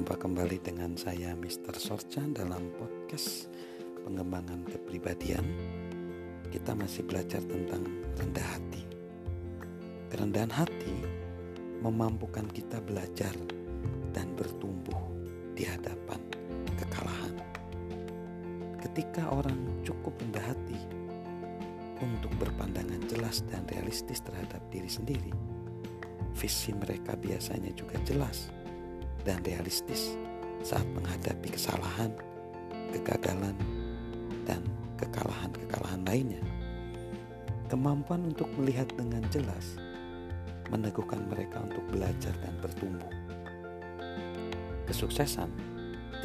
Berjumpa kembali dengan saya Mr. Sorchan dalam podcast pengembangan kepribadian. Kita masih belajar tentang rendah hati. Kerendahan hati memampukan kita belajar dan bertumbuh di hadapan kekalahan. Ketika orang cukup rendah hati untuk berpandangan jelas dan realistis terhadap diri sendiri, visi mereka biasanya juga jelas dan realistis saat menghadapi kesalahan, kegagalan, dan kekalahan-kekalahan lainnya. Kemampuan untuk melihat dengan jelas meneguhkan mereka untuk belajar dan bertumbuh. Kesuksesan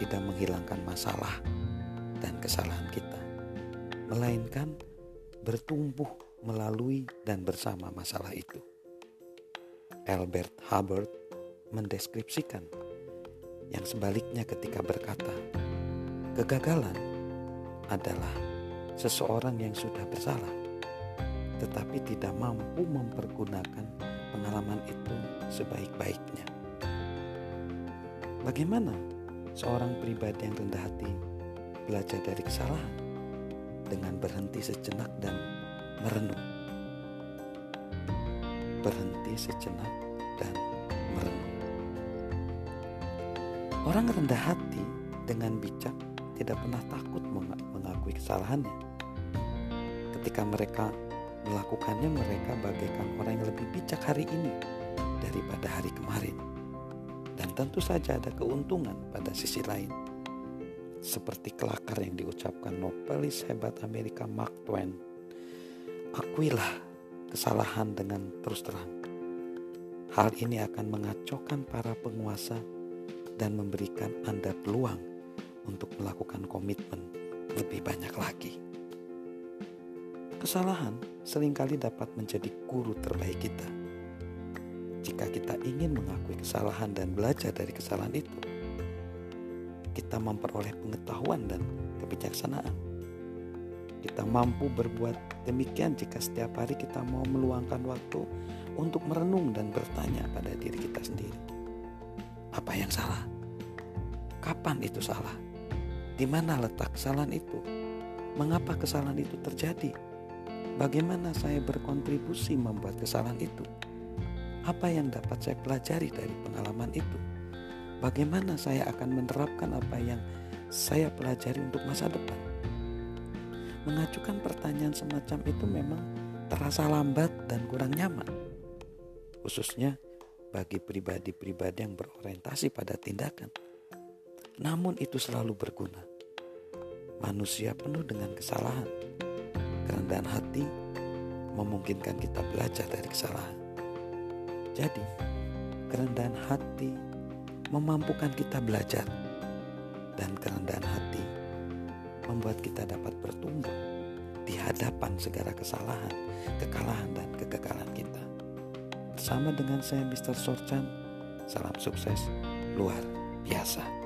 tidak menghilangkan masalah dan kesalahan kita, melainkan bertumbuh melalui dan bersama masalah itu. Albert Hubbard mendeskripsikan yang sebaliknya ketika berkata, kegagalan adalah seseorang yang sudah bersalah, tetapi tidak mampu mempergunakan pengalaman itu sebaik-baiknya. Bagaimana seorang pribadi yang rendah hati belajar dari kesalahan dengan berhenti sejenak dan merenung? Berhenti sejenak dan Orang rendah hati dengan bijak tidak pernah takut mengakui kesalahannya. Ketika mereka melakukannya, mereka bagaikan orang yang lebih bijak hari ini daripada hari kemarin. Dan tentu saja ada keuntungan pada sisi lain. Seperti kelakar yang diucapkan novelis hebat Amerika Mark Twain. Akuilah kesalahan dengan terus terang. Hal ini akan mengacaukan para penguasa dan memberikan Anda peluang untuk melakukan komitmen lebih banyak lagi. Kesalahan sering kali dapat menjadi guru terbaik kita. Jika kita ingin mengakui kesalahan dan belajar dari kesalahan itu, kita memperoleh pengetahuan dan kebijaksanaan. Kita mampu berbuat demikian jika setiap hari kita mau meluangkan waktu untuk merenung dan bertanya pada diri kita sendiri apa yang salah? Kapan itu salah? Di mana letak kesalahan itu? Mengapa kesalahan itu terjadi? Bagaimana saya berkontribusi membuat kesalahan itu? Apa yang dapat saya pelajari dari pengalaman itu? Bagaimana saya akan menerapkan apa yang saya pelajari untuk masa depan? Mengajukan pertanyaan semacam itu memang terasa lambat dan kurang nyaman, khususnya bagi pribadi-pribadi yang berorientasi pada tindakan. Namun itu selalu berguna. Manusia penuh dengan kesalahan. Kerendahan hati memungkinkan kita belajar dari kesalahan. Jadi, kerendahan hati memampukan kita belajar dan kerendahan hati membuat kita dapat bertumbuh di hadapan segala kesalahan, kekalahan dan kegagalan kita. Bersama dengan saya Mr. Sorchan, salam sukses luar biasa.